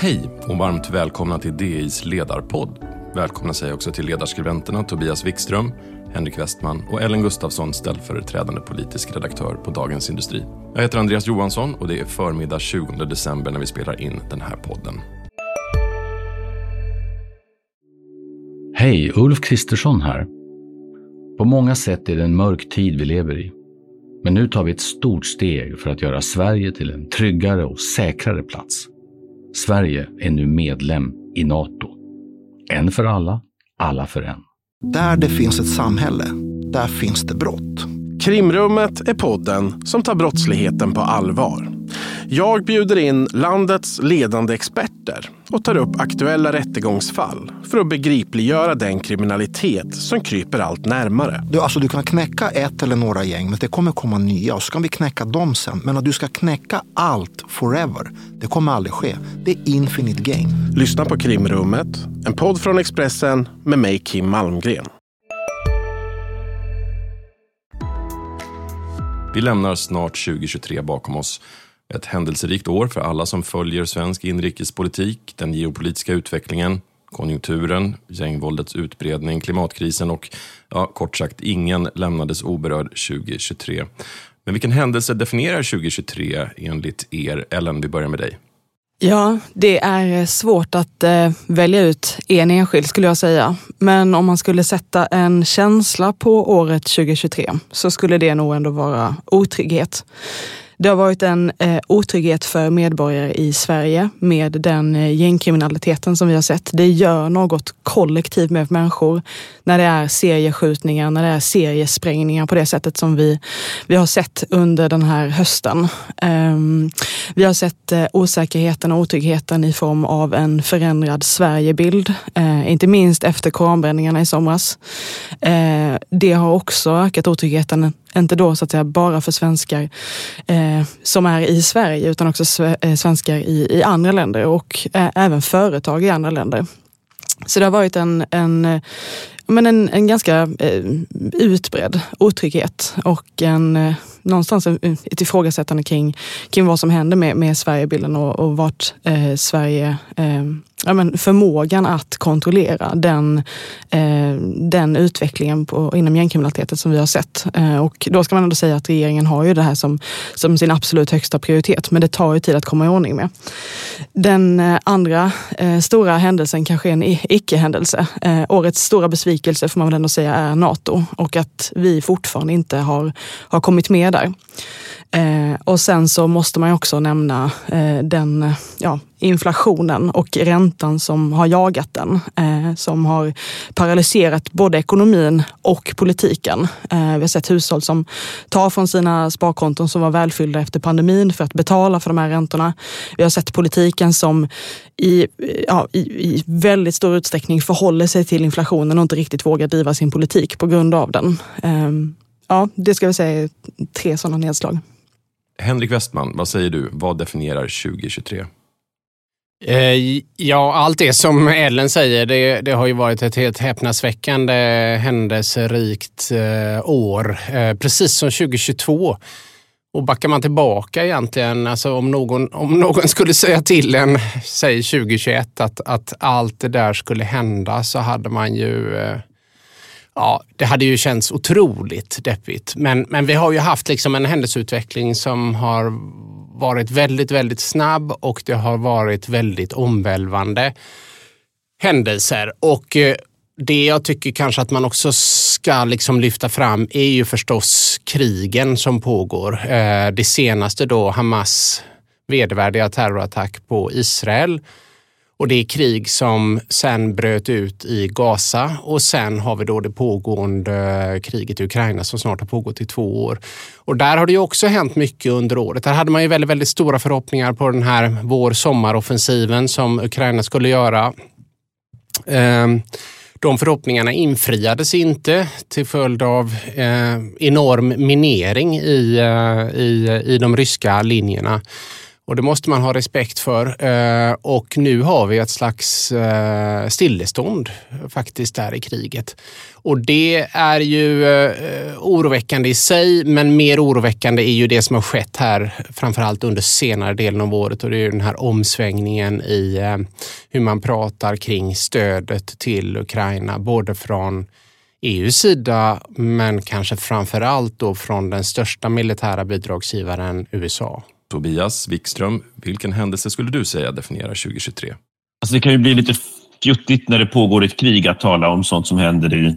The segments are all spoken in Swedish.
Hej och varmt välkomna till DIs ledarpodd. Välkomna säger jag också till ledarskribenterna Tobias Wikström, Henrik Westman och Ellen Gustafsson, ställföreträdande politisk redaktör på Dagens Industri. Jag heter Andreas Johansson och det är förmiddag 20 december när vi spelar in den här podden. Hej, Ulf Kristersson här. På många sätt är det en mörk tid vi lever i. Men nu tar vi ett stort steg för att göra Sverige till en tryggare och säkrare plats. Sverige är nu medlem i Nato. En för alla, alla för en. Där det finns ett samhälle, där finns det brott. Krimrummet är podden som tar brottsligheten på allvar. Jag bjuder in landets ledande experter och tar upp aktuella rättegångsfall för att begripliggöra den kriminalitet som kryper allt närmare. Du, alltså, du kan knäcka ett eller några gäng, men det kommer komma nya och så kan vi knäcka dem sen. Men att du ska knäcka allt forever, det kommer aldrig ske. Det är infinite game. Lyssna på Krimrummet, en podd från Expressen med mig Kim Malmgren. Vi lämnar snart 2023 bakom oss. Ett händelserikt år för alla som följer svensk inrikespolitik, den geopolitiska utvecklingen, konjunkturen, gängvåldets utbredning, klimatkrisen och ja, kort sagt ingen lämnades oberörd 2023. Men vilken händelse definierar 2023 enligt er? Ellen, vi börjar med dig. Ja, det är eh, svårt att eh, välja ut en enskild skulle jag säga. Men om man skulle sätta en känsla på året 2023 så skulle det nog ändå vara otrygghet. Det har varit en eh, otrygghet för medborgare i Sverige med den eh, gängkriminaliteten som vi har sett. Det gör något kollektivt med människor när det är serieskjutningar, när det är seriesprängningar på det sättet som vi, vi har sett under den här hösten. Um, vi har sett eh, osäkerheten och otryggheten i form av en förändrad Sverigebild, eh, inte minst efter koranbränningarna i somras. Eh, det har också ökat otryggheten inte då så att säga bara för svenskar eh, som är i Sverige utan också eh, svenskar i, i andra länder och eh, även företag i andra länder. Så det har varit en, en, eh, men en, en ganska eh, utbredd otrygghet och en, eh, någonstans ett ifrågasättande kring, kring vad som händer med, med Sverigebilden och, och vart eh, Sverige eh, ja, men förmågan att kontrollera den, eh, den utvecklingen på, inom gängkriminaliteten som vi har sett. Eh, och då ska man ändå säga att regeringen har ju det här som, som sin absolut högsta prioritet, men det tar ju tid att komma i ordning med. Den eh, andra eh, stora händelsen kanske är en icke-händelse. Eh, årets stora besvikelse får man väl ändå säga är Nato och att vi fortfarande inte har, har kommit med där. Eh, och sen så måste man också nämna eh, den eh, ja, inflationen och räntan som har jagat den. Eh, som har paralyserat både ekonomin och politiken. Eh, vi har sett hushåll som tar från sina sparkonton som var välfyllda efter pandemin för att betala för de här räntorna. Vi har sett politiken som i, ja, i, i väldigt stor utsträckning förhåller sig till inflationen och inte riktigt vågar driva sin politik på grund av den. Eh, ja, det ska vi säga är tre sådana nedslag. Henrik Westman, vad säger du? Vad definierar 2023? Eh, ja, allt det som Ellen säger, det, det har ju varit ett helt häpnadsväckande händelserikt eh, år. Eh, precis som 2022. Och backar man tillbaka egentligen, alltså om någon, om någon skulle säga till en, säg 2021, att, att allt det där skulle hända så hade man ju Ja, det hade ju känts otroligt deppigt. Men, men vi har ju haft liksom en händelseutveckling som har varit väldigt, väldigt snabb och det har varit väldigt omvälvande händelser. Och eh, det jag tycker kanske att man också ska liksom lyfta fram är ju förstås krigen som pågår. Eh, det senaste då Hamas vedervärdiga terrorattack på Israel och det är krig som sen bröt ut i Gaza och sen har vi då det pågående kriget i Ukraina som snart har pågått i två år. Och där har det ju också hänt mycket under året. Där hade man ju väldigt, väldigt stora förhoppningar på den här vår-sommaroffensiven som Ukraina skulle göra. Ehm, de förhoppningarna infriades inte till följd av eh, enorm minering i, eh, i, i de ryska linjerna. Och det måste man ha respekt för. Eh, och nu har vi ett slags eh, stillestånd faktiskt där i kriget. Och det är ju eh, oroväckande i sig, men mer oroväckande är ju det som har skett här, framförallt under senare delen av året och det är den här omsvängningen i hur man pratar kring stödet till Ukraina, både från EUs sida, men kanske framför allt då från den största militära bidragsgivaren USA. Tobias Wikström, vilken händelse skulle du säga definierar 2023? Alltså det kan ju bli lite fjuttigt när det pågår ett krig att tala om sånt som händer i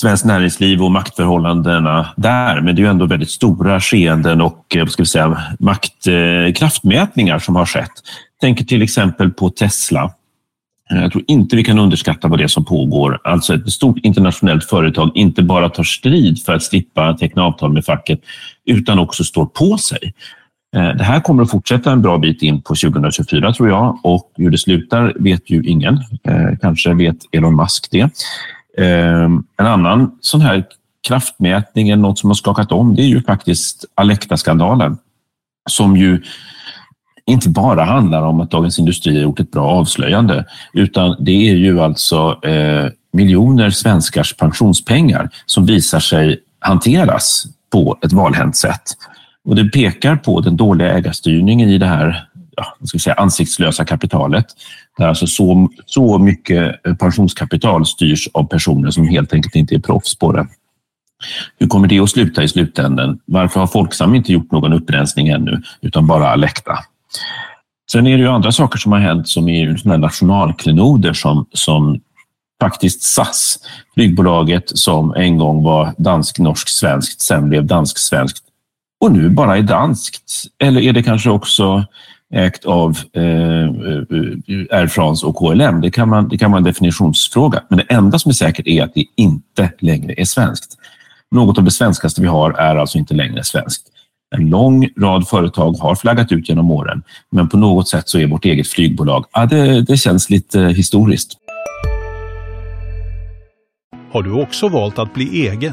svenskt näringsliv och maktförhållandena där. Men det är ju ändå väldigt stora skeenden och eh, vad ska vi säga, makt... Eh, kraftmätningar som har skett. Tänker till exempel på Tesla. Eh, jag tror inte vi kan underskatta vad det är som pågår. Alltså ett stort internationellt företag inte bara tar strid för att slippa teckna avtal med facket utan också står på sig. Eh, det här kommer att fortsätta en bra bit in på 2024 tror jag och hur det slutar vet ju ingen. Eh, kanske vet Elon Musk det. Eh, en annan sån här kraftmätning eller något som har skakat om det är ju faktiskt Alecta-skandalen som ju inte bara handlar om att Dagens Industri har gjort ett bra avslöjande utan det är ju alltså eh, miljoner svenskars pensionspengar som visar sig hanteras på ett valhänt sätt. Och det pekar på den dåliga ägarstyrningen i det här ja, ska säga, ansiktslösa kapitalet. Där alltså så, så mycket eh, pensionskapital styrs av personer som helt enkelt inte är proffs på det. Hur kommer det att sluta i slutändan? Varför har Folksam inte gjort någon upprensning ännu, utan bara Alecta? Sen är det ju andra saker som har hänt som är såna nationalklenoder som, som faktiskt SAS, flygbolaget som en gång var dansk-norsk-svenskt, sen blev dansk-svenskt och nu bara är danskt? Eller är det kanske också ägt av eh, Air France och KLM? Det kan, man, det kan vara en definitionsfråga. Men det enda som är säkert är att det inte längre är svenskt. Något av det svenskaste vi har är alltså inte längre svenskt. En lång rad företag har flaggat ut genom åren, men på något sätt så är vårt eget flygbolag, ja, det, det känns lite historiskt. Har du också valt att bli egen?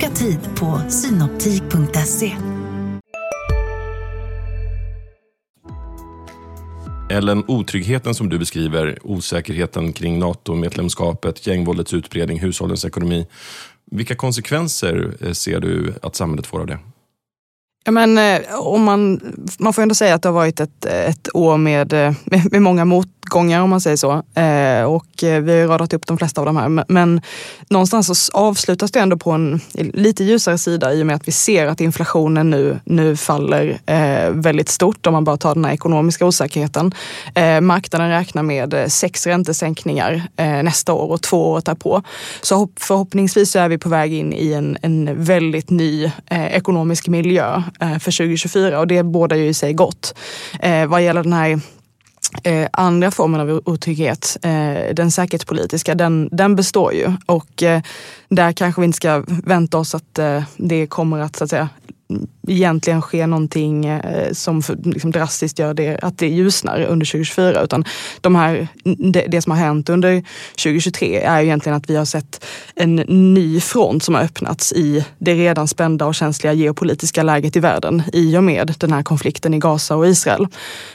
Boka tid på synoptik.se. Ellen, otryggheten som du beskriver, osäkerheten kring NATO-medlemskapet, gängvåldets utbredning, hushållens ekonomi. Vilka konsekvenser eh, ser du att samhället får av det? Ja, men, eh, om man, man får ändå säga att det har varit ett, ett år med, med, med många mot, motgångar om man säger så. Eh, och eh, vi har radat upp de flesta av de här. Men, någonstans så avslutas det ändå på en lite ljusare sida i och med att vi ser att inflationen nu, nu faller eh, väldigt stort om man bara tar den här ekonomiska osäkerheten. Eh, marknaden räknar med eh, sex räntesänkningar eh, nästa år och två år därpå. Så förhoppningsvis så är vi på väg in i en, en väldigt ny ekonomisk miljö för 2024 och det bådar ju i sig gott. vad gäller den här Eh, andra formen av otrygghet, eh, den säkerhetspolitiska, den, den består ju. Och eh, där kanske vi inte ska vänta oss att eh, det kommer att, så att säga, egentligen sker någonting eh, som liksom drastiskt gör det, att det ljusnar under 2024. Utan de här, det, det, som har hänt under 2023 är egentligen att vi har sett en ny front som har öppnats i det redan spända och känsliga geopolitiska läget i världen i och med den här konflikten i Gaza och Israel.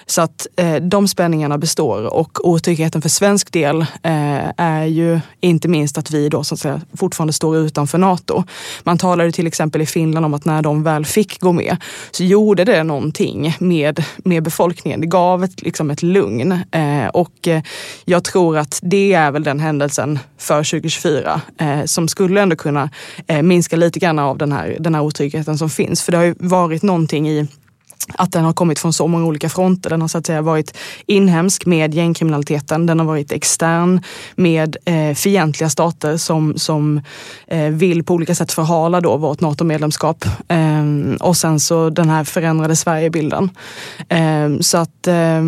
Så att eh, de spänningarna består och otryggheten för svensk del eh, är ju inte minst att vi då så att säga fortfarande står utanför NATO. Man talade till exempel i Finland om att när de väl fick gå med så gjorde det någonting med, med befolkningen. Det gav ett, liksom ett lugn. Eh, och eh, jag tror att det är väl den händelsen för 2024 eh, som skulle ändå kunna eh, minska lite grann av den här, den här otryggheten som finns. För det har ju varit någonting i att den har kommit från så många olika fronter. Den har så att säga varit inhemsk med gängkriminaliteten. Den har varit extern med eh, fientliga stater som, som eh, vill på olika sätt förhala då vårt NATO-medlemskap. Eh, och sen så den här förändrade Sverigebilden. Eh, så att eh,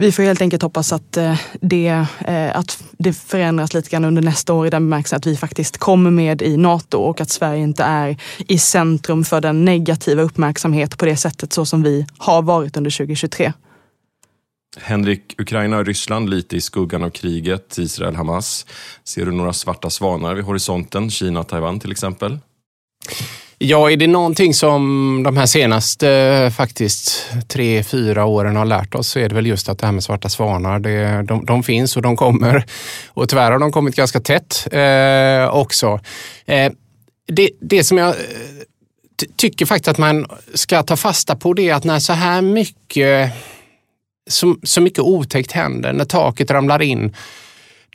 vi får helt enkelt hoppas att eh, det, eh, att det förändras lite grann under nästa år i den bemärkelsen att vi faktiskt kommer med i NATO och att Sverige inte är i centrum för den negativa uppmärksamhet på det sättet så som vi har varit under 2023. Henrik, Ukraina och Ryssland lite i skuggan av kriget, Israel-Hamas. Ser du några svarta svanar vid horisonten? Kina-Taiwan till exempel? Ja, är det någonting som de här senaste eh, faktiskt tre, fyra åren har lärt oss så är det väl just att det här med svarta svanar, det, de, de finns och de kommer. Och tyvärr har de kommit ganska tätt eh, också. Eh, det, det som jag eh, tycker faktiskt att man ska ta fasta på det är att när så här mycket, så, så mycket otäckt händer, när taket ramlar in,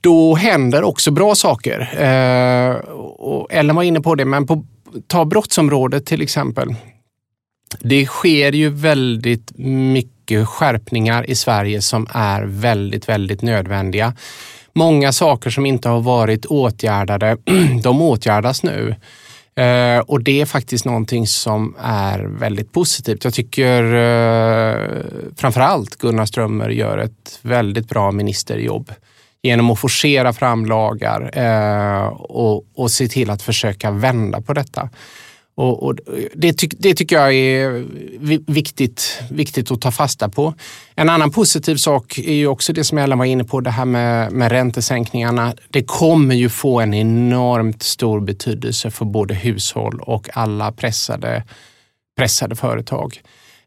då händer också bra saker. Eh, och Ellen var inne på det, men på, ta brottsområdet till exempel. Det sker ju väldigt mycket skärpningar i Sverige som är väldigt, väldigt nödvändiga. Många saker som inte har varit åtgärdade, de åtgärdas nu. Eh, och det är faktiskt någonting som är väldigt positivt. Jag tycker eh, framförallt Gunnar Strömmer gör ett väldigt bra ministerjobb genom att forcera fram lagar eh, och, och se till att försöka vända på detta. Och, och det, ty, det, tycker jag är viktigt, viktigt att ta fasta på. En annan positiv sak är ju också det som Ellen var inne på, det här med, med räntesänkningarna. Det kommer ju få en enormt stor betydelse för både hushåll och alla pressade, pressade företag.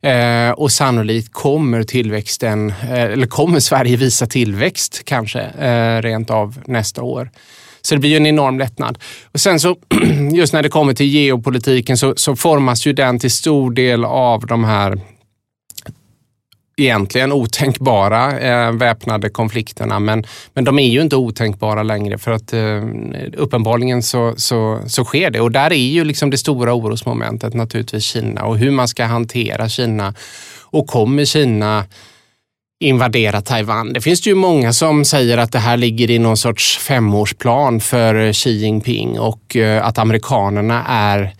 Eh, och sannolikt kommer tillväxten, eh, eller kommer Sverige visa tillväxt kanske eh, rent av nästa år. Så det blir ju en enorm lättnad. Och sen så, just när det kommer till geopolitiken så, så formas ju den till stor del av de här egentligen otänkbara eh, väpnade konflikterna. Men, men de är ju inte otänkbara längre för att eh, uppenbarligen så, så, så sker det. Och där är ju liksom det stora orosmomentet naturligtvis Kina och hur man ska hantera Kina. Och kommer Kina invadera Taiwan. Det finns ju många som säger att det här ligger i någon sorts femårsplan för Xi Jinping och eh, att amerikanerna är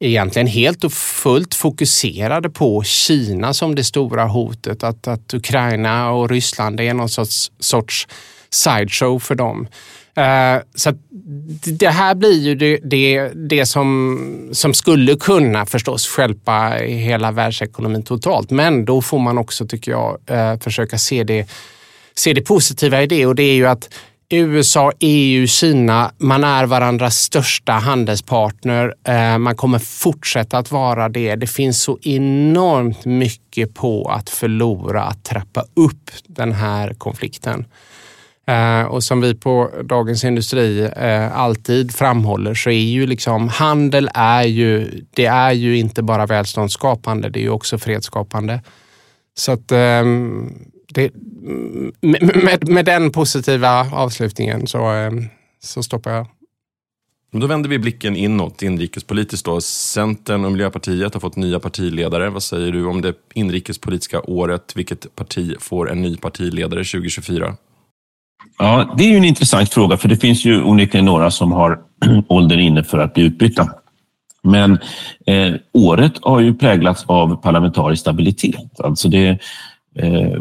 egentligen helt och fullt fokuserade på Kina som det stora hotet. Att, att Ukraina och Ryssland är någon sorts, sorts sideshow för dem. Uh, så det här blir ju det, det, det, som, som skulle kunna förstås skälpa hela världsekonomin totalt. Men då får man också, tycker jag, uh, försöka se det, se det positiva i det och det är ju att USA, EU, Kina, man är varandras största handelspartner. Eh, man kommer fortsätta att vara det. Det finns så enormt mycket på att förlora, att trappa upp den här konflikten. Eh, och som vi på Dagens Industri eh, alltid framhåller så är ju liksom handel är ju, det är ju inte bara välståndsskapande, det är ju också fredsskapande. Så att ehm, det, med, med den positiva avslutningen så, eh, så stoppar jag. Då vänder vi blicken inåt, inrikespolitiskt. Då. Centern och Miljöpartiet har fått nya partiledare. Vad säger du om det inrikespolitiska året? Vilket parti får en ny partiledare 2024? Ja, det är ju en intressant fråga, för det finns ju onekligen några som har åldern inne för att bli utbytta. Men eh, året har ju präglats av parlamentarisk stabilitet. Alltså det, eh,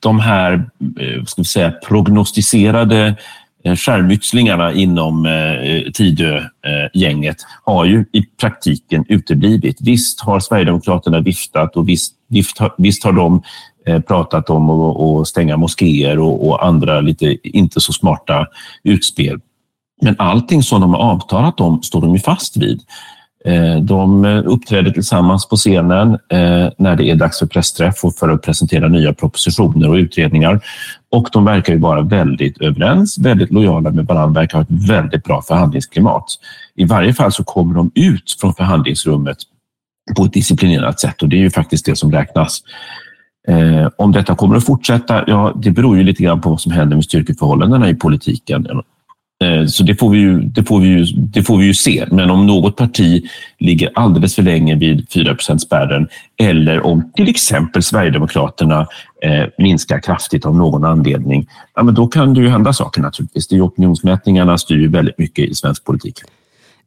de här eh, ska vi säga, prognostiserade eh, skärmytslingarna inom eh, Tidögänget har ju i praktiken uteblivit. Visst har Sverigedemokraterna viftat och visst, visst, har, visst har de pratat om att stänga moskéer och, och, andra lite inte så smarta utspel. Men allting som de har avtalat om står de ju fast vid. Eh, de eh, uppträder tillsammans på scenen eh, när det är dags för pressträff och för att presentera nya propositioner och utredningar. Och de verkar ju vara väldigt överens, väldigt lojala med varandra, verkar ha ett väldigt bra förhandlingsklimat. I varje fall så kommer de ut från förhandlingsrummet på ett disciplinerat sätt och det är ju faktiskt det som räknas. Eh, om detta kommer att fortsätta, ja, det beror ju lite grann på vad som händer med styrkeförhållandena i politiken. Eh, så det får, vi ju, det, får vi ju, det får vi ju se. Men om något parti ligger alldeles för länge vid 4 spärren eller om till exempel Sverigedemokraterna eh, minskar kraftigt av någon anledning, ja, men då kan det ju hända saker naturligtvis. Det är opinionsmätningarna styr ju väldigt mycket i svensk politik.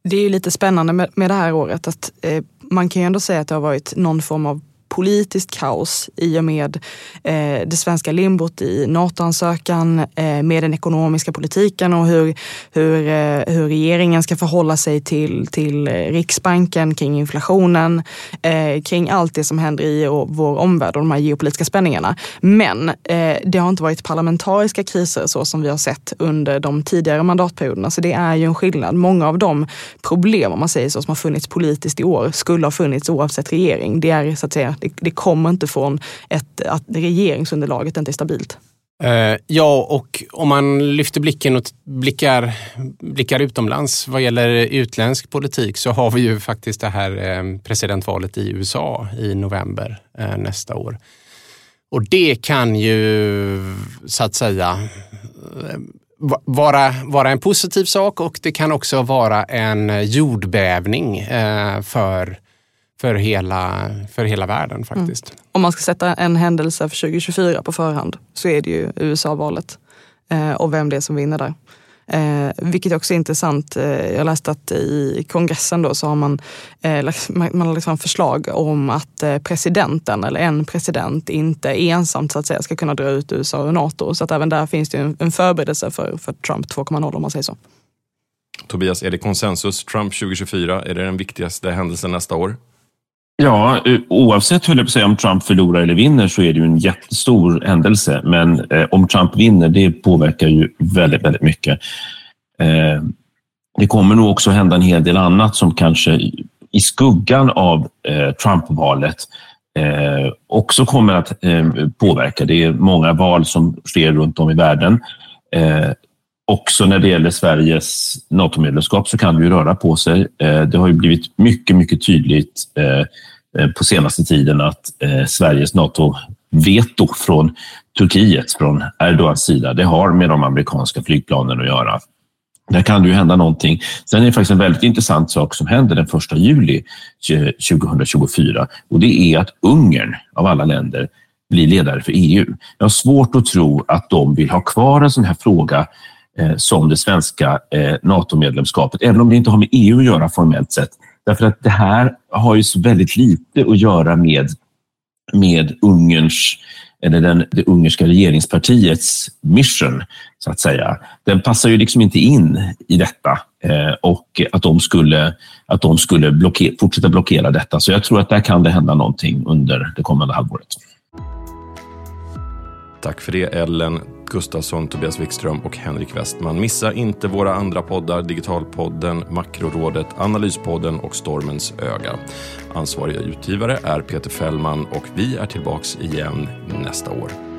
Det är ju lite spännande med, med det här året att eh, man kan ju ändå säga att det har varit någon form av politiskt kaos i och med eh, det svenska limbot i NATO-ansökan, eh, med den ekonomiska politiken och hur, hur, eh, hur regeringen ska förhålla sig till, till Riksbanken kring inflationen, eh, kring allt det som händer i vår omvärld och de här geopolitiska spänningarna. Men eh, det har inte varit parlamentariska kriser så som vi har sett under de tidigare mandatperioderna. Så det är ju en skillnad. Många av de problem, om man säger så, som har funnits politiskt i år skulle ha funnits oavsett regering. Det är så att säga det, det kommer inte från ett, att regeringsunderlaget inte är stabilt. Eh, ja, och om man lyfter blicken och blickar, blickar utomlands vad gäller utländsk politik så har vi ju faktiskt det här eh, presidentvalet i USA i november eh, nästa år. Och det kan ju så att säga vara, vara en positiv sak och det kan också vara en jordbävning för för hela, för hela världen faktiskt. Mm. Om man ska sätta en händelse för 2024 på förhand så är det ju USA-valet eh, och vem det är som vinner där. Eh, vilket också är intressant. Eh, jag läste att i kongressen då så har man, eh, man har liksom förslag om att eh, presidenten eller en president inte ensamt så att säga ska kunna dra ut USA ur NATO. Så att även där finns det en, en förberedelse för, för Trump 2.0 om man säger så. Tobias, är det konsensus Trump 2024? Är det den viktigaste händelsen nästa år? Ja, eh, oavsett höll jag på att säga, om Trump förlorar eller vinner så är det ju en jättestor händelse. Men eh, om Trump vinner, det påverkar ju väldigt, väldigt mycket. Eh, det kommer nog också hända en hel del annat som kanske i skuggan av eh, Trump-valet eh, också kommer att eh, påverka. Det är många val som sker runt om i världen. Eh, också när det gäller Sveriges NATO-medlemskap så kan det ju röra på sig. Eh, det har ju blivit mycket, mycket tydligt Eh, Eh, på senaste tiden att eh, Sveriges NATO-veto från Turkiet, från Erdogans sida, det har med de amerikanska flygplanen att göra. Där kan det ju hända någonting. Sen är det faktiskt en väldigt intressant sak som händer den 1 juli 2024 och det är att Ungern av alla länder blir ledare för EU. Jag har svårt att tro att de vill ha kvar en sån här fråga eh, som det svenska eh, NATO-medlemskapet, även om det inte har med EU att göra formellt sett, Därför att det här har ju så väldigt lite att göra med, med Ungerns eller den, det ungerska regeringspartiets mission, så att säga. Den passar ju liksom inte in i detta eh, och att de skulle, att de skulle blocker, fortsätta blockera detta. Så jag tror att där kan det hända någonting under det kommande halvåret. Tack för det Ellen Gustafsson, Tobias Wikström och Henrik Westman. Missa inte våra andra poddar, Digitalpodden, Makrorådet, Analyspodden och Stormens öga. Ansvariga utgivare är Peter Fällman och vi är tillbaks igen nästa år.